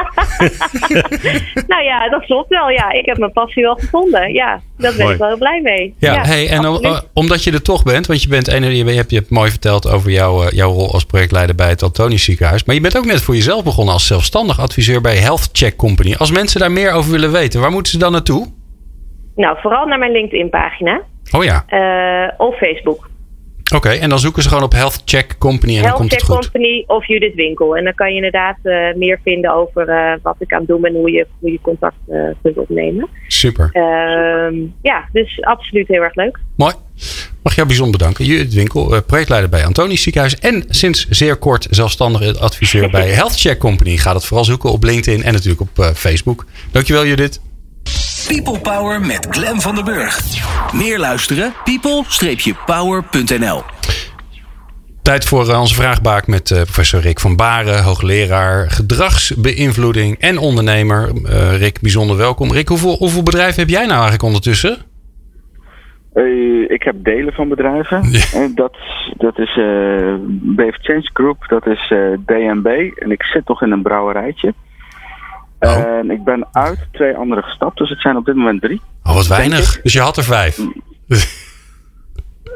Nou ja, dat klopt wel. Ja, ik heb mijn passie wel gevonden. Ja, daar ben Mooi. ik wel heel blij mee. Ja, hey, en om- omdat je er toch bent, want je bent een, je, hebt, je hebt mooi verteld over jouw, eh, jouw rol als projectleider bij het Antonius ziekenhuis. Maar je bent ook net voor jezelf begonnen als zelfstandig adviseur bij Health Check Company. Als mensen daar meer over willen weten, waar moeten ze dan naartoe? Nou, vooral naar mijn LinkedIn-pagina Oh ja, eh, of Facebook. Oké. En dan zoeken ze gewoon op Health Check Company en dan komt het Check goed. Company of Judith Winkel. En dan kan je inderdaad eh, meer vinden over eh, wat ik aan het doen ben en hoe je, hoe je contact eh, kunt opnemen. Super. Ehm, ja, dus absoluut heel erg leuk. Mooi. Mag jou bijzonder bedanken. Judith Winkel, projectleider bij Antonius Ziekenhuis. En sinds zeer kort zelfstandig adviseur bij Health Check Company. Ga het vooral zoeken op LinkedIn en natuurlijk op Facebook. Dankjewel Judith. People Power met Glen van der Burg. Meer luisteren? people-power.nl Tijd voor eh, onze vraagbaak met eh, professor Rick van Baren, hoogleraar gedragsbeïnvloeding en ondernemer. Eh, Rick, bijzonder welkom. Rick, hoeveel, hoeveel bedrijven heb jij nou eigenlijk ondertussen? Eh, ik heb delen van bedrijven. Ja. En dat, dat is eh BF Change Group, dat is eh DNB. En ik zit nog in een brouwerijtje. Oh. En ik ben uit twee andere gestapt, dus het zijn op dit moment drie. Oh, wat weinig. Dus je had er vijf.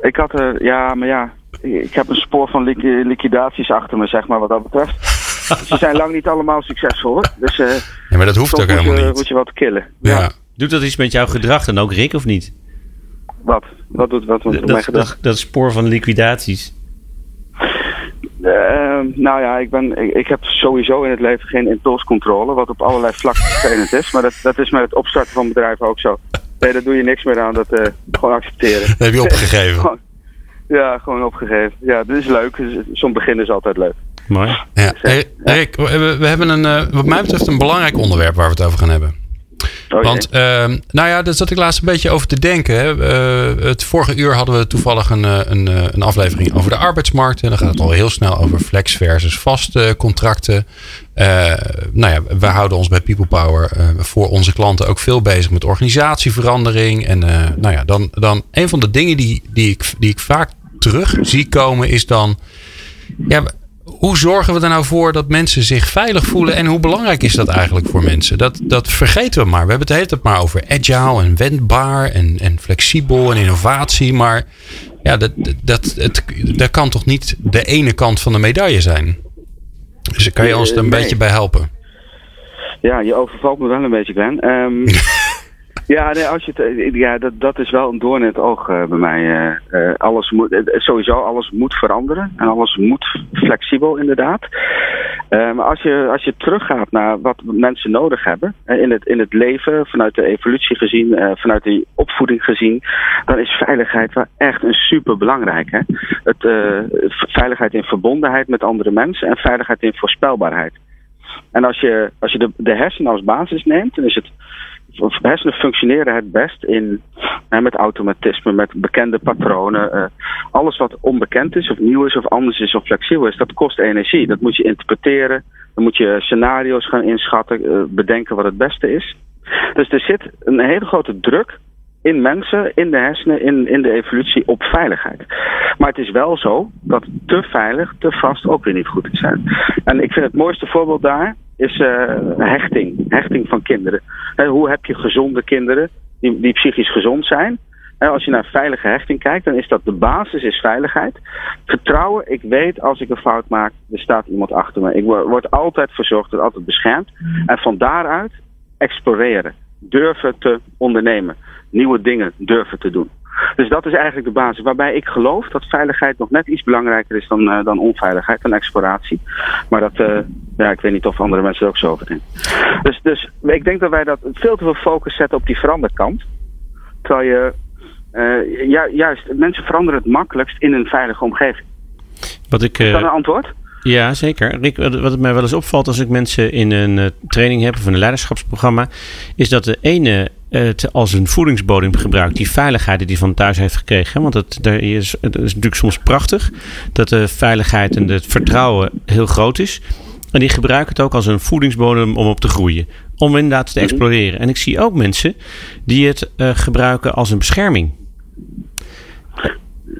Ik had er, ja, maar ja, ik heb een spoor van liqui- liquidaties achter me, zeg maar, wat dat betreft. Ze zijn lang niet allemaal succesvol, hoor. Dus eh Ja, maar dat hoeft ook moet helemaal je, niet. moet je wat killen. Ja. Doet dat iets met jouw gedrag dan ook, Rick, of niet? Wat? Wat doet wat met mijn gedrag? dat, dat spoor van liquidaties. Eh, nou ja, ik, ben, ik, ik heb sowieso in het leven geen impulscontrole, wat op allerlei vlakken vervelend is. Maar dat, dat is met het opstarten van bedrijven ook zo. Nee, daar doe je niks meer aan, dat eh, gewoon accepteren. Dat heb je opgegeven. Ja, gewoon opgegeven. Ja, dit is leuk. Dus Zo'n begin is altijd leuk. Mooi. Ja. Hey, Rick, we, we hebben een, eh, wat mij betreft een belangrijk onderwerp waar we het over gaan hebben. Oh. Want, ehm, nou ja, daar zat ik laatst een beetje over te denken. Hè. Eh, het vorige uur hadden we toevallig een, eh, een, eh, een aflevering over de arbeidsmarkt. En dan gaat het al heel snel over flex versus vaste contracten. Nou ja, wij houden ons bij People Power voor onze klanten ook veel bezig met organisatieverandering. En nou ja, dan, dan een van de dingen die, die, ik, die ik vaak terug zie komen is dan... Ja, hoe zorgen we er nou voor dat mensen zich veilig voelen? En hoe belangrijk is dat eigenlijk voor mensen? Dat, dat vergeten we maar. We hebben het de hele tijd maar over agile en wendbaar en, en flexibel en innovatie. Maar ja, dat, dat, het, dat kan toch niet de ene kant van de medaille zijn? Dus kan je ons er een nee. beetje bij helpen? Ja, je overvalt me wel een beetje, Glenn. Ehm, ja, als je eh, ja dat, dat is wel een doorn in het oog eh, bij mij. eh. Alles moet, sowieso, alles moet veranderen. En alles moet flexibel, inderdaad. Maar als je, als je teruggaat naar wat mensen nodig hebben in, het, in het leven, vanuit de evolutie gezien, vanuit de opvoeding gezien, dan is veiligheid wel echt een super belangrijk. Hè? Het, veiligheid in verbondenheid met andere mensen en veiligheid in voorspelbaarheid. En als je, als je de, de hersenen als basis neemt, dan is het. Hersenen functioneren het best in, hè, met automatisme, met bekende patronen. eh, alles wat onbekend is, of nieuw is, of anders is, of flexibel is, dat kost energie. Dat moet je interpreteren. Dan moet je scenario's gaan inschatten, eh, bedenken wat het beste is. Dus er zit een hele grote druk in mensen, in de hersenen, in, in de evolutie op veiligheid. Maar het is wel zo dat te veilig, te vast ook weer niet goed is. En ik vind het mooiste voorbeeld daar is uh, hechting. Hechting van kinderen. hoe heb je gezonde kinderen die, die psychisch gezond zijn? als je naar veilige hechting kijkt, dan is dat de basis is veiligheid. Vertrouwen, ik weet als ik een fout maak, er staat iemand achter me. Ik word altijd verzorgd, altijd beschermd. En van daaruit exploreren, durven te ondernemen, nieuwe dingen durven te doen. Dus dat is eigenlijk de basis waarbij ik geloof dat veiligheid nog net iets belangrijker is dan, uh, dan onveiligheid en exploratie. Maar dat, uh, ja, ik weet niet of andere mensen er ook zo over denken. Dus, dus ik denk dat wij dat veel te veel focus zetten op die veranderkant. Terwijl je, uh, ju juist, mensen veranderen het makkelijkst in een veilige omgeving. Wat ik, is dat een antwoord? Ja, zeker. Rick, wat het mij wel eens opvalt als ik mensen in een training heb of een leiderschapsprogramma, is dat de ene het als een voedingsbodem gebruikt. Die veiligheid die hij van thuis heeft gekregen. Want het, is, het is natuurlijk soms prachtig dat de veiligheid en het vertrouwen heel groot is. En die gebruiken het ook als een voedingsbodem om op te groeien. Om inderdaad te mhm. exploreren. En ik zie ook mensen die het uh, gebruiken als een bescherming.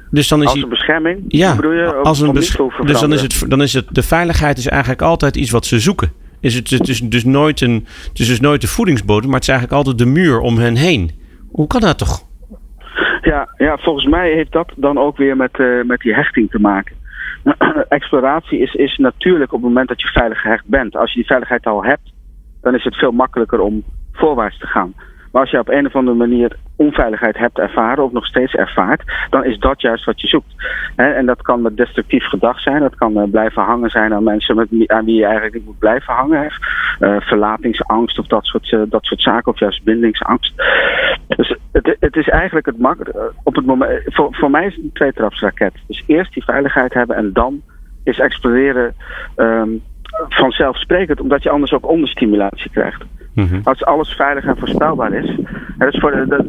Dus dan is als een bescherming? Ja, je, als een bescherming. Dus dan is, het, dan is het, de veiligheid is eigenlijk altijd iets wat ze zoeken is het, het, is dus nooit een, het is dus nooit de voedingsbodem, maar het is eigenlijk altijd de muur om hen heen. Hoe kan dat toch? Ja, ja volgens mij heeft dat dan ook weer met, uh, met die hechting te maken. Exploratie is, is natuurlijk op het moment dat je veilig gehecht bent. Als je die veiligheid al hebt, dan is het veel makkelijker om voorwaarts te gaan. Maar als je op een of andere manier onveiligheid hebt ervaren of nog steeds ervaart, dan is dat juist wat je zoekt. En dat kan met destructief gedrag zijn, dat kan eh, blijven hangen zijn aan mensen met, aan wie je eigenlijk niet moet blijven hangen. Uh, verlatingsangst of dat soort, uh, dat soort zaken, of juist bindingsangst. Dus het, het is eigenlijk het makkelijk. op het moment, voor, voor mij is het een tweetrapsraket. Dus eerst die veiligheid hebben en dan is exploreren um, vanzelfsprekend, omdat je anders ook onderstimulatie krijgt. Mhm. Als alles veilig en voorspelbaar is. Dat is, voor de, dat,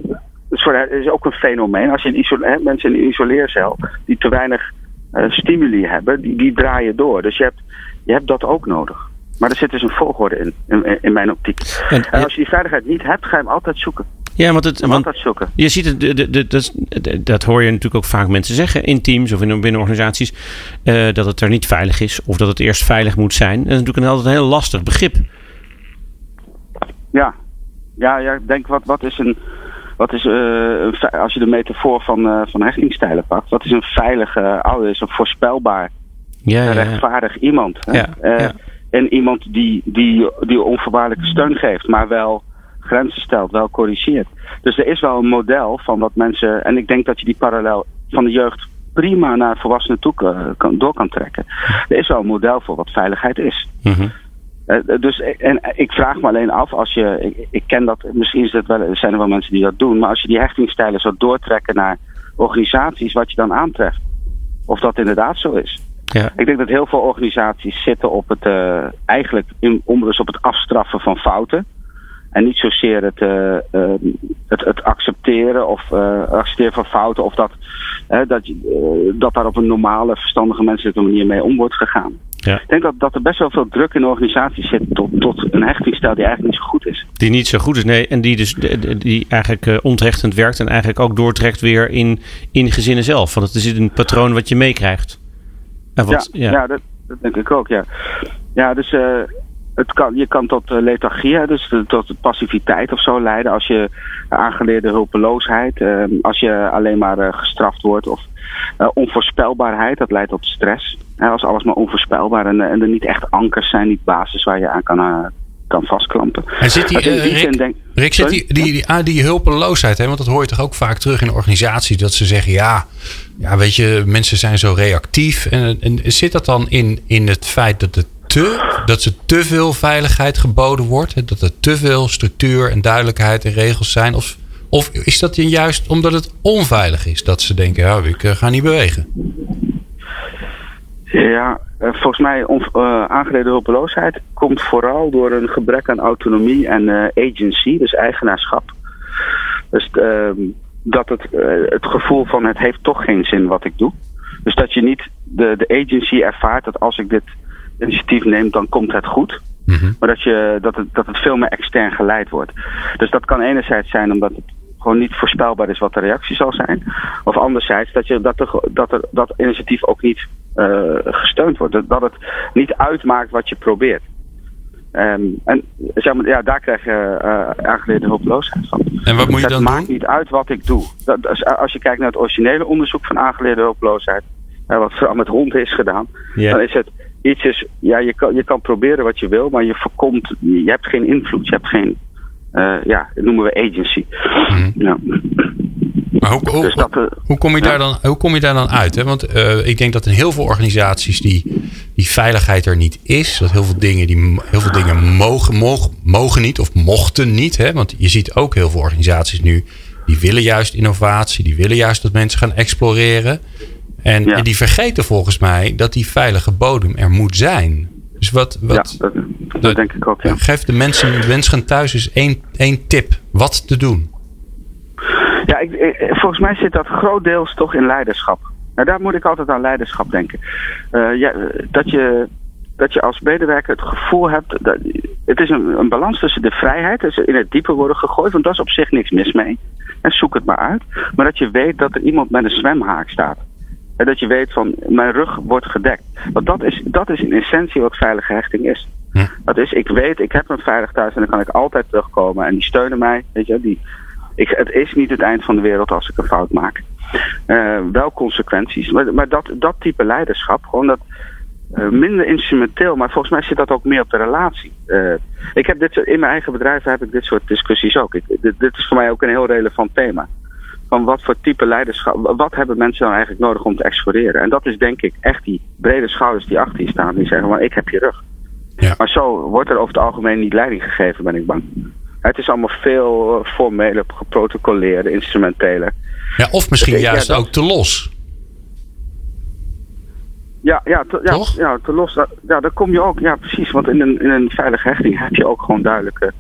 is, voor de, is ook een fenomeen. Als je een isole, mensen in een isoleercel die te weinig uh, stimuli hebben, die, die draaien door. Dus je hebt, je hebt dat ook nodig. Maar er zit dus een volgorde in, in, in mijn optiek. En, en, als je die veiligheid niet hebt, ga je hem altijd zoeken. Ja, want, het, want zoeken. je ziet het, de, de, dat, dat hoor je natuurlijk ook vaak mensen zeggen in teams of in binnen organisaties, uh, dat het er niet veilig is of dat het eerst veilig moet zijn. Dat is natuurlijk een, altijd een heel lastig begrip. Ja, ja, ja ik denk wat, wat is een. Wat is, uh, als je de metafoor van, uh, van hechtingstijlen pakt, wat is een veilige ouder, is een voorspelbaar, ja, ja, rechtvaardig iemand. En iemand die, die, die onvoorwaardelijke steun geeft, maar wel grenzen stelt, wel corrigeert. Dus er is wel een model van wat mensen, en ik denk dat je die parallel van de jeugd prima naar volwassenen toe kan, door kan trekken. Er is wel een model voor wat veiligheid is. Mm uh, dus en ik vraag me alleen af, als je, ik, ik, ken dat, misschien is dat wel, zijn er wel mensen die dat doen, maar als je die hechtingstijlen zou doortrekken naar organisaties, wat je dan aantreft. Of dat inderdaad zo is. Ja. Ik denk dat heel veel organisaties zitten op het, uh, eigenlijk in, onbewust op het afstraffen van fouten. En niet zozeer het, uh, het, het, accepteren of accepteren van fouten of dat, dat, dat daar op een normale, verstandige menselijke manier mee om wordt gegaan. Ja. Ik denk dat, dat er best wel veel druk in de organisatie zit tot, tot een hechtingstijl die eigenlijk niet zo goed is. Die niet zo goed is, nee. En die dus die eigenlijk onthechtend werkt en eigenlijk ook doortrekt weer in, in gezinnen zelf. Want het is een patroon wat je meekrijgt. Ja, ja. ja dat, dat, denk ik ook, ja. Ja, dus uh, het kan, je kan tot uh, lethargie, dus tot passiviteit of zo leiden. Als je aangeleerde hulpeloosheid, als je alleen maar gestraft wordt of onvoorspelbaarheid, dat leidt tot stress als alles maar onvoorspelbaar en, en er niet echt ankers zijn, niet basis waar je aan kan, kan vastklampen. En zit die, uh, Rick, denk, Rick, zit die, die, die, ah, die hulpeloosheid, hè? want dat hoor je toch ook vaak terug in organisaties, dat ze zeggen, ja, ja weet je, mensen zijn zo reactief. En, en zit dat dan in, in het feit dat het dat ze te veel veiligheid geboden wordt? Dat er te veel structuur en duidelijkheid en regels zijn? Of, of is dat juist omdat het onveilig is dat ze denken, ja, ik uh, ga niet bewegen? Ja, eh, volgens mij on, uh, aangereden hulpeloosheid komt vooral door een gebrek aan autonomie en agency, dus eigenaarschap. Dus uh, dat het, het gevoel van het heeft toch geen zin wat ik doe. Dus dat je niet de, de agency ervaart dat als ik dit initiatief neem, dan komt het goed. Mm Maar dat, je, dat, het, dat het veel meer extern geleid wordt. Dus dat kan enerzijds zijn omdat het gewoon niet voorspelbaar is wat de reactie zal zijn. Of anderzijds dat, je, dat, er, dat, er, dat initiatief ook niet uh, gesteund wordt. Dat, dat het niet uitmaakt wat je probeert. Um, en zeg maar, ja, daar krijg je uh, aangeleerde hulpeloosheid van. En wat moet je dan doen? Het maakt niet uit wat ik doe. Dat, als je kijkt naar het originele onderzoek van aangeleerde hulpeloosheid, uh, wat vooral met honden is gedaan, yeah. dan is het iets is, ja, je kan, je kan proberen wat je wil, maar je voorkomt, je hebt geen invloed, je hebt geen, uh, ja, dat noemen we agency. Mm. Ja. Maar hoe, hoe, dus dat, uh, hoe, kom je daar dan, hoe kom je daar dan uit? Hè? Want uh, ik denk dat in heel veel organisaties die, die veiligheid er niet is, dat heel veel dingen, die, heel veel dingen mogen, mogen, mogen niet of mochten niet. Hè? Want je ziet ook heel veel organisaties nu, die willen juist innovatie, die willen juist dat mensen gaan exploreren. En, ja. en die vergeten volgens mij dat die veilige bodem er moet zijn. Dus wat, wat ja, dat, dat denk ik ook. Ja. Geef de mensen, mensen thuis eens één, één tip wat te doen. Ja, ik, volgens mij zit dat grootdeels toch in leiderschap. Nou, daar moet ik altijd aan leiderschap denken. Uh, ja, dat, je, dat je als medewerker het gevoel hebt. Dat, het is een, een balans tussen de vrijheid, dus in het diepe worden gegooid, want daar is op zich niks mis mee. En zoek het maar uit. Maar dat je weet dat er iemand met een zwemhaak staat. En dat je weet van mijn rug wordt gedekt. Want dat is, dat is in essentie wat veilige hechting is. Dat is, ik weet, ik heb een veilig thuis en dan kan ik altijd terugkomen. En die steunen mij, weet je, die, ik, het is niet het eind van de wereld als ik een fout maak. Uh, wel consequenties. Maar, maar dat, dat type leiderschap, gewoon dat uh, minder instrumenteel, maar volgens mij zit dat ook meer op de relatie. Uh, ik heb dit, in mijn eigen bedrijf heb ik dit soort discussies ook. Ik, dit, dit, is voor mij ook een heel relevant thema. Van wat voor type leiderschap, wat hebben mensen dan eigenlijk nodig om te exploreren? En dat is denk ik echt die brede schouders die achter je staan, die zeggen, maar ik heb je rug. Ja. Maar zo wordt er over het algemeen niet leiding gegeven, ben ik bang. Het is allemaal veel uh, formele, geprotocoleerde, instrumentele. Ja, of misschien ik, juist ja, dat... ook te los. Ja, ja, te, ja, ja, te los. Ja, daar kom je ook. Ja, precies. Want in een, in een veilige hechting heb je ook gewoon duidelijke.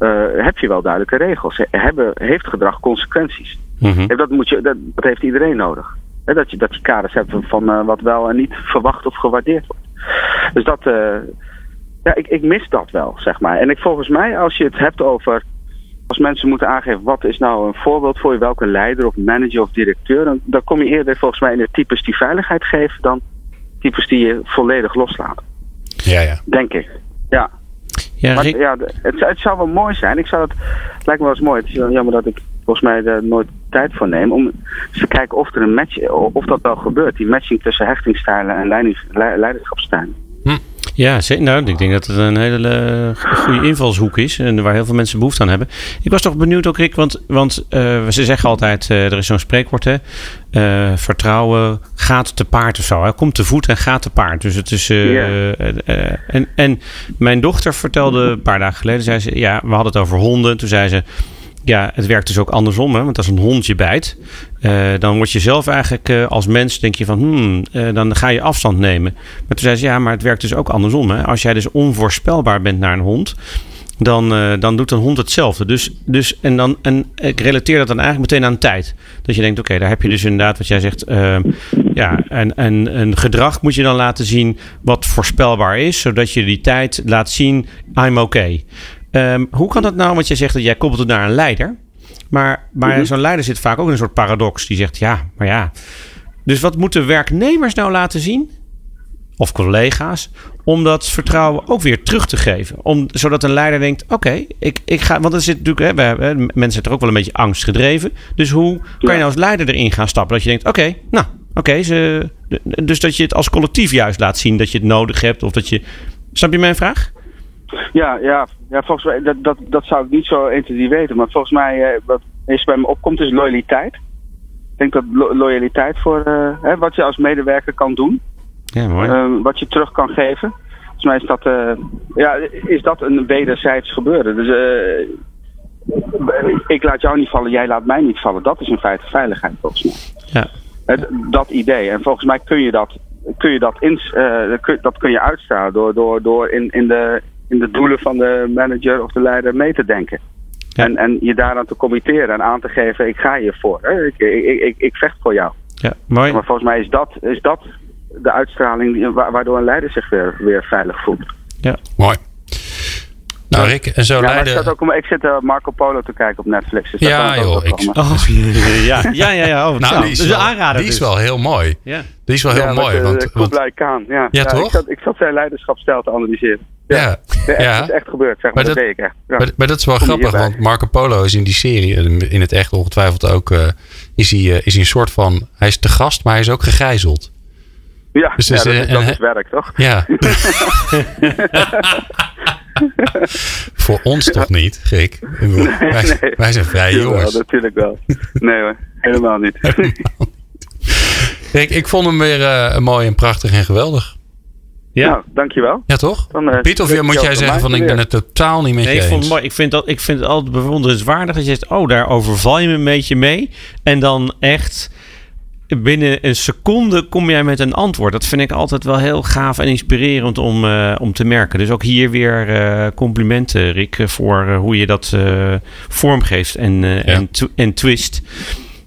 Uh, heb je wel duidelijke regels. Hebben, heeft gedrag consequenties? Mm -hmm. dat, moet je, dat, dat heeft iedereen nodig. He, dat, je, dat je kaders hebt van uh, wat wel en niet verwacht of gewaardeerd wordt. Dus dat. Uh, ja, ik, ik mis dat wel, zeg maar. En ik, volgens mij, als je het hebt over. Als mensen moeten aangeven wat is nou een voorbeeld voor je, welke leider of manager of directeur, dan, dan kom je eerder volgens mij in de types die veiligheid geven dan types die je volledig loslaat. Ja, ja. Denk ik. Ja. Ja, maar, ja het, het, zou wel mooi zijn. Ik zou het, het lijkt me wel eens mooi. Het is jammer dat ik volgens mij er nooit tijd voor neem. Om eens te kijken of er een match, of dat wel gebeurt. Die matching tussen hechtingstijlen en leidings, leiderschapstijlen. Hm. Ja, nou, ik denk dat het een hele goede invalshoek is. En waar heel veel mensen behoefte aan hebben. Ik was toch benieuwd ook, Rick. Want, want uh, ze zeggen altijd, uh, er is zo'n spreekwoord hè. Uh, vertrouwen gaat te paard of zo. Hij komt te voet en gaat te paard. Dus het is. Yeah. en, en mijn dochter vertelde een paar dagen geleden, zei ze, ja, we hadden het over honden. Toen zei ze, ja, het werkt dus ook andersom. Hè? Want als een hondje bijt, uh, dan word je zelf eigenlijk uh, als mens, denk je van, hmm, uh, dan ga je afstand nemen. Maar toen zei ze, ja, maar het werkt dus ook andersom. Hè? Als jij dus onvoorspelbaar bent naar een hond, dan, dan doet een hond hetzelfde. Dus, dus, en, dan, en ik relateer dat dan eigenlijk meteen aan tijd. Dat je denkt, oké, daar heb je dus inderdaad wat jij zegt. ja, en, en een gedrag moet je dan laten zien wat voorspelbaar is. Zodat je die tijd laat zien, I'm okay. Um, hoe kan dat nou? Want jij zegt dat jij koppelt het naar een leider. Maar, maar mm -hmm. zo'n leider zit vaak ook in een soort paradox. Die zegt ja, maar ja. Dus wat moeten werknemers nou laten zien? Of collega's. Om dat vertrouwen ook weer terug te geven. Om, zodat een leider denkt: oké, okay, ik, ik ga. Want er zit natuurlijk. Hè, we hebben, mensen zijn er ook wel een beetje angstgedreven. Dus hoe kan je nou als leider erin gaan stappen? Dat je denkt: oké, okay, nou, oké. Okay, dus dat je het als collectief juist laat zien dat je het nodig hebt. Of dat je. Snap je mijn vraag? Ja, ja, ja volgens mij, dat, dat, dat zou ik niet zo 1, 2, weten. Maar volgens mij, eh, wat eerst bij me opkomt, is loyaliteit. Ik denk dat lo loyaliteit voor uh, hè, wat je als medewerker kan doen. Ja, mooi. Uh, wat je terug kan geven. Volgens mij is dat, uh, ja, is dat een wederzijds gebeuren. Dus ik laat jou niet vallen, jij laat mij niet vallen. Dat is in feite veiligheid volgens mij. Ja. Het, dat idee. En volgens mij kun je dat, kun je dat, ins, dat kun je uitstralen door, door, door in, in de in de doelen van de manager of de leider mee te denken. Ja. En, en je daaraan te committeren en aan te geven, ik ga hiervoor. Hè? Ik, ik, ik, ik vecht voor jou. Ja, mooi. Maar volgens mij is dat, is dat de uitstraling waardoor een leider zich weer, weer veilig voelt. Ja, mooi. Nou, Rick, en zo Ja, leiden... zat ook, om- ik zit eh, Marco Polo te kijken op Netflix. Dus dat Ja, joh, ik-. Oh, ja, ja, ja. ja. Oh, Nou, die is, dus wel, die is dus. wel heel mooi. Ja. Die is wel heel ja, mooi. met, eh, want, want, Kublai Khan. Ja, Ja, toch? Ik zat, ik zat zijn leiderschapsstijl te analyseren. Ja, Ja, ja. Het is echt gebeurd, zeg Maar maar. dat, dat- deed ik echt. Ja. Maar, maar dat is wel Kom grappig, want Marco Polo is in die serie, en in het echt ongetwijfeld ook, eh, is, hij, eh, is hij een soort van, hij is te gast, maar hij is ook gegijzeld. ja, dus ja, dus, dat, eh, is, dat en- is werk, toch? Ja. Voor ons toch niet, bedoel, wij, nee. wij zijn vrije Jawel, jongens. natuurlijk wel. Nee hoor, helemaal niet. Ik vond hem weer eh, mooi en prachtig en geweldig. Ja. Nou, dankjewel. Ja, toch? Dan, eh, Piet, of moet ik jij zeggen van ik ben het totaal niet met Nee, ik, vond eens? mooi. ik, vind dat, ik vind het altijd bewonderenswaardig dat je zegt, oh, daar overval je me een beetje mee. En dan echt binnen een seconde kom jij met een antwoord. Dat vind ik altijd wel heel gaaf en inspirerend om, eh, om te merken. Dus ook hier weer eh, complimenten, Rick, voor hoe je dat eh, vormgeeft en, eh, en, tw- en twist.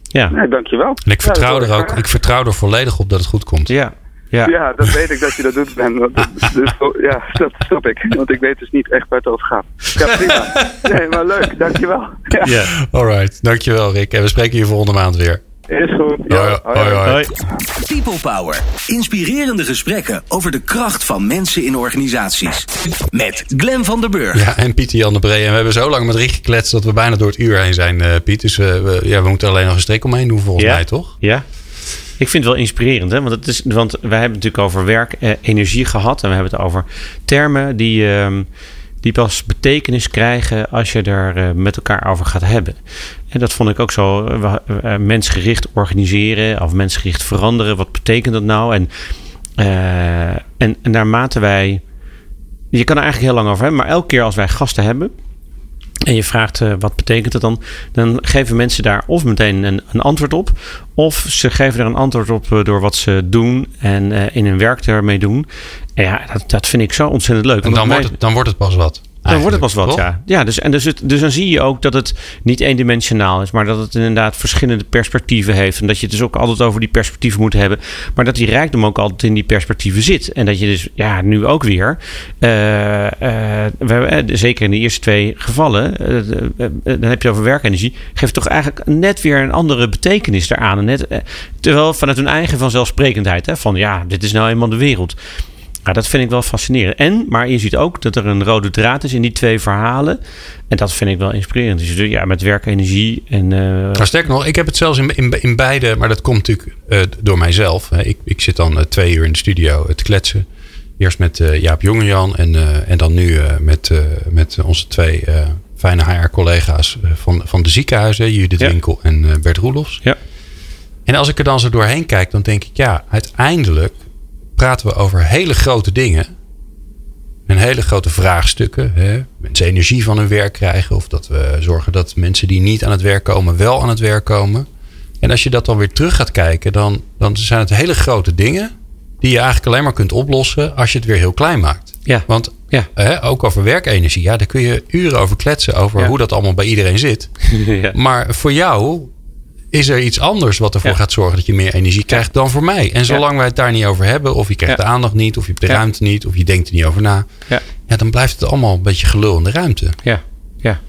Ja, Nee, dankjewel. En ik vertrouw Ja, er ook, ik vertrouw er volledig op dat het goed komt. ja, ja. Ja, dat weet ik dat je dat doet, Ben. Dus, ja, dat snap ik. Want ik weet dus niet echt waar het over gaat. Ja, prima. Nee, maar leuk. Dankjewel. Ja, ja. Alright, dankjewel Rick. En we spreken je volgende maand weer. is goed. Ja, Hoi, hoi, hoi. Hoi. People Power. Inspirerende gesprekken over de kracht van mensen in organisaties. Met Glen van der Burg. Ja, en Pieter Jan de Bree. En we hebben zo lang met Rick gekletst dat we bijna door het uur heen zijn, eh, Piet. Dus we, we- ja, we moeten alleen nog een streek omheen doen volgens Ja. mij, toch? Ja. Ik vind het wel inspirerend, hè? Want, het is, want wij hebben natuurlijk over werk, eh, energie gehad. En we hebben het over termen die, ehm, die pas betekenis krijgen als je er eh, met elkaar over gaat hebben. En dat vond ik ook zo. eh, eh, mensgericht organiseren of mensgericht veranderen. Wat betekent dat nou? En, eh, en, en naarmate wij. Je kan er eigenlijk heel lang over hebben, maar elke keer als wij gasten hebben. En je vraagt eh, wat betekent het dan? Dan geven mensen daar of meteen een, een antwoord op. Of ze geven er een antwoord op eh, door wat ze doen en eh, in hun werk ermee doen. En ja, dat, dat vind ik zo ontzettend leuk. En dan wordt, het, dan wordt het pas wat. Dan wordt het pas wat, ja. ja dus, en dus, het, dus dan zie je ook dat het niet eendimensionaal is, maar dat het inderdaad verschillende perspectieven heeft. En dat je het dus ook altijd over die perspectieven moet hebben. Maar dat die rijkdom ook altijd in die perspectieven zit. En dat je dus, ja, nu ook weer, eh, eh, we hebben, eh, zeker in de eerste twee gevallen, dan heb je over werkenergie, geeft toch eigenlijk net weer een andere betekenis daaraan. En net, terwijl vanuit hun eigen vanzelfsprekendheid, hè, van ja, dit is nou eenmaal de wereld. Ja, dat vind ik wel fascinerend. En, maar je ziet ook dat er een rode draad is in die twee verhalen. En dat vind ik wel inspirerend. Dus ja, met werkenergie en... eh, Maar sterker nog, ik heb het zelfs in, in, in beide, maar dat komt natuurlijk eh, door mijzelf. Ik, ik zit dan eh, twee uur in de studio te kletsen. Eerst met Jaap Jongejan en, en dan nu met, met onze twee fijne HR-collega's van, van de ziekenhuizen, Judith Ja. Winkel en Bert Roelofs. Ja. En als ik er dan zo doorheen kijk, dan denk ik, ja, uiteindelijk praten we over hele grote dingen. En hele grote vraagstukken. Hè? Mensen energie van hun werk krijgen. Of dat we zorgen dat mensen die niet aan het werk komen, wel aan het werk komen. En als je dat dan weer terug gaat kijken, dan, dan zijn het hele grote dingen. Die je eigenlijk alleen maar kunt oplossen als je het weer heel klein maakt. Ja. Want Ja. hè, ook over werkenergie, ja, daar kun je uren over kletsen. Over Ja. hoe dat allemaal bij iedereen zit. ja. Maar voor jou is er iets anders wat ervoor Ja. gaat zorgen dat je meer energie krijgt dan voor mij. En zolang wij het daar niet over hebben, of je krijgt Ja. de aandacht niet, of je hebt de ruimte niet, of je denkt er niet over na, Ja. ja, dan blijft het allemaal een beetje gelul in de ruimte. Ja, ja.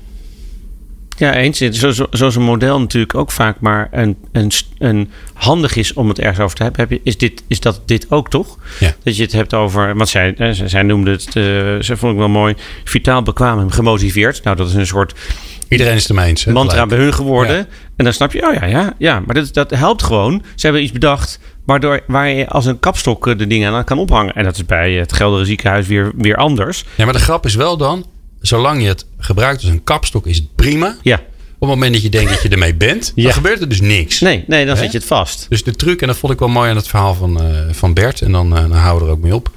Ja, eens. Zo- zo- Zoals een model natuurlijk ook vaak maar een, een, een handig is om het ergens over te hebben. Heb je, is, dit, is dat dit ook toch? Ja. Dat je het hebt over, want zij, eh, zij noemde het, eh, ze vond ik wel mooi, vitaal, bekwaam en gemotiveerd. Nou, dat is een soort Iedereen is eens. hè, mantra bij hun geworden. Ja. En dan snap je, oh ja, ja, ja. Maar dat, dat helpt gewoon. Ze hebben iets bedacht waardoor, waar je als een kapstok eh, de dingen aan kan ophangen. En dat is bij het Geldere ziekenhuis weer, weer anders. Ja, maar de grap is wel dan, zolang je het gebruikt als een kapstok, is het prima. Ja, Op het moment dat je denkt dat je ermee bent, Ja. dan gebeurt er dus niks. nee, nee dan Hè? zet je het vast. Dus de truc, en dat vond ik wel mooi aan het verhaal van, eh, van Bert, en dan, eh, dan houden we er ook mee op.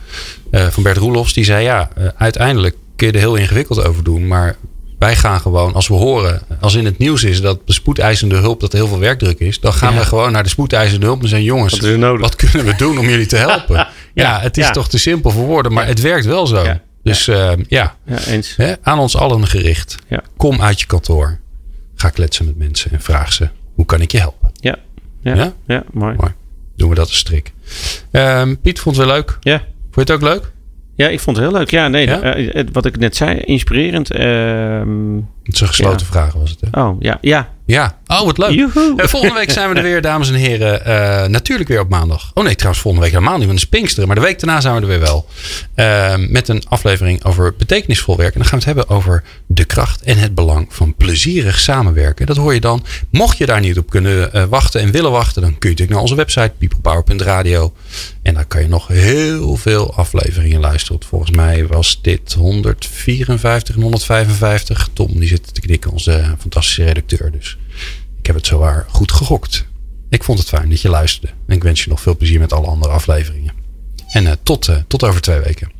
van Bert Roelofs, die zei ja, uiteindelijk kun je er heel ingewikkeld over doen, maar wij gaan gewoon, als we horen, als in het nieuws is dat de spoedeisende hulp, dat er heel veel werkdruk is, dan gaan Ja. we gewoon naar de spoedeisende hulp en zeggen, jongens, Wat kunnen we doen om jullie te helpen? ja, Ja, het is toch te simpel voor woorden, maar het werkt wel zo. Dus eh, ja, Ja, eens. hè, aan ons allen gericht. Kom uit je kantoor, ga kletsen met mensen en vraag ze, hoe kan ik je helpen? Ja, ja, Ja? mooi. Mooi. Doen we dat als strik. Ehm, Piet vond het weer leuk. Ja, Vond je het ook leuk? Ja, ik vond het heel leuk. Ja, nee, Ja? eh, wat ik net zei, inspirerend. Ehm, Het is een gesloten vraag was het. Hè? oh, ja, ja. Ja. Oh, wat leuk. Eh, volgende week zijn we er weer, dames en heren. Eh, natuurlijk weer op maandag. Oh nee, trouwens, volgende week helemaal niet, want het is Pinksteren. Maar de week daarna zijn we er weer wel. Eh, met een aflevering over betekenisvol werken. En dan gaan we het hebben over de kracht en het belang van plezierig samenwerken. Dat hoor je dan. Mocht je daar niet op kunnen eh, wachten en willen wachten, dan kun je natuurlijk naar onze website peoplepower.radio. En dan kan je nog heel veel afleveringen luisteren. Want Volgens mij was dit 154 en 155. Tom die zit te knikken, onze fantastische redacteur. Dus ik heb het zowaar goed gegokt. Ik vond het fijn dat je luisterde. En ik wens je nog veel plezier met alle andere afleveringen. En eh, tot, eh, tot over twee weken.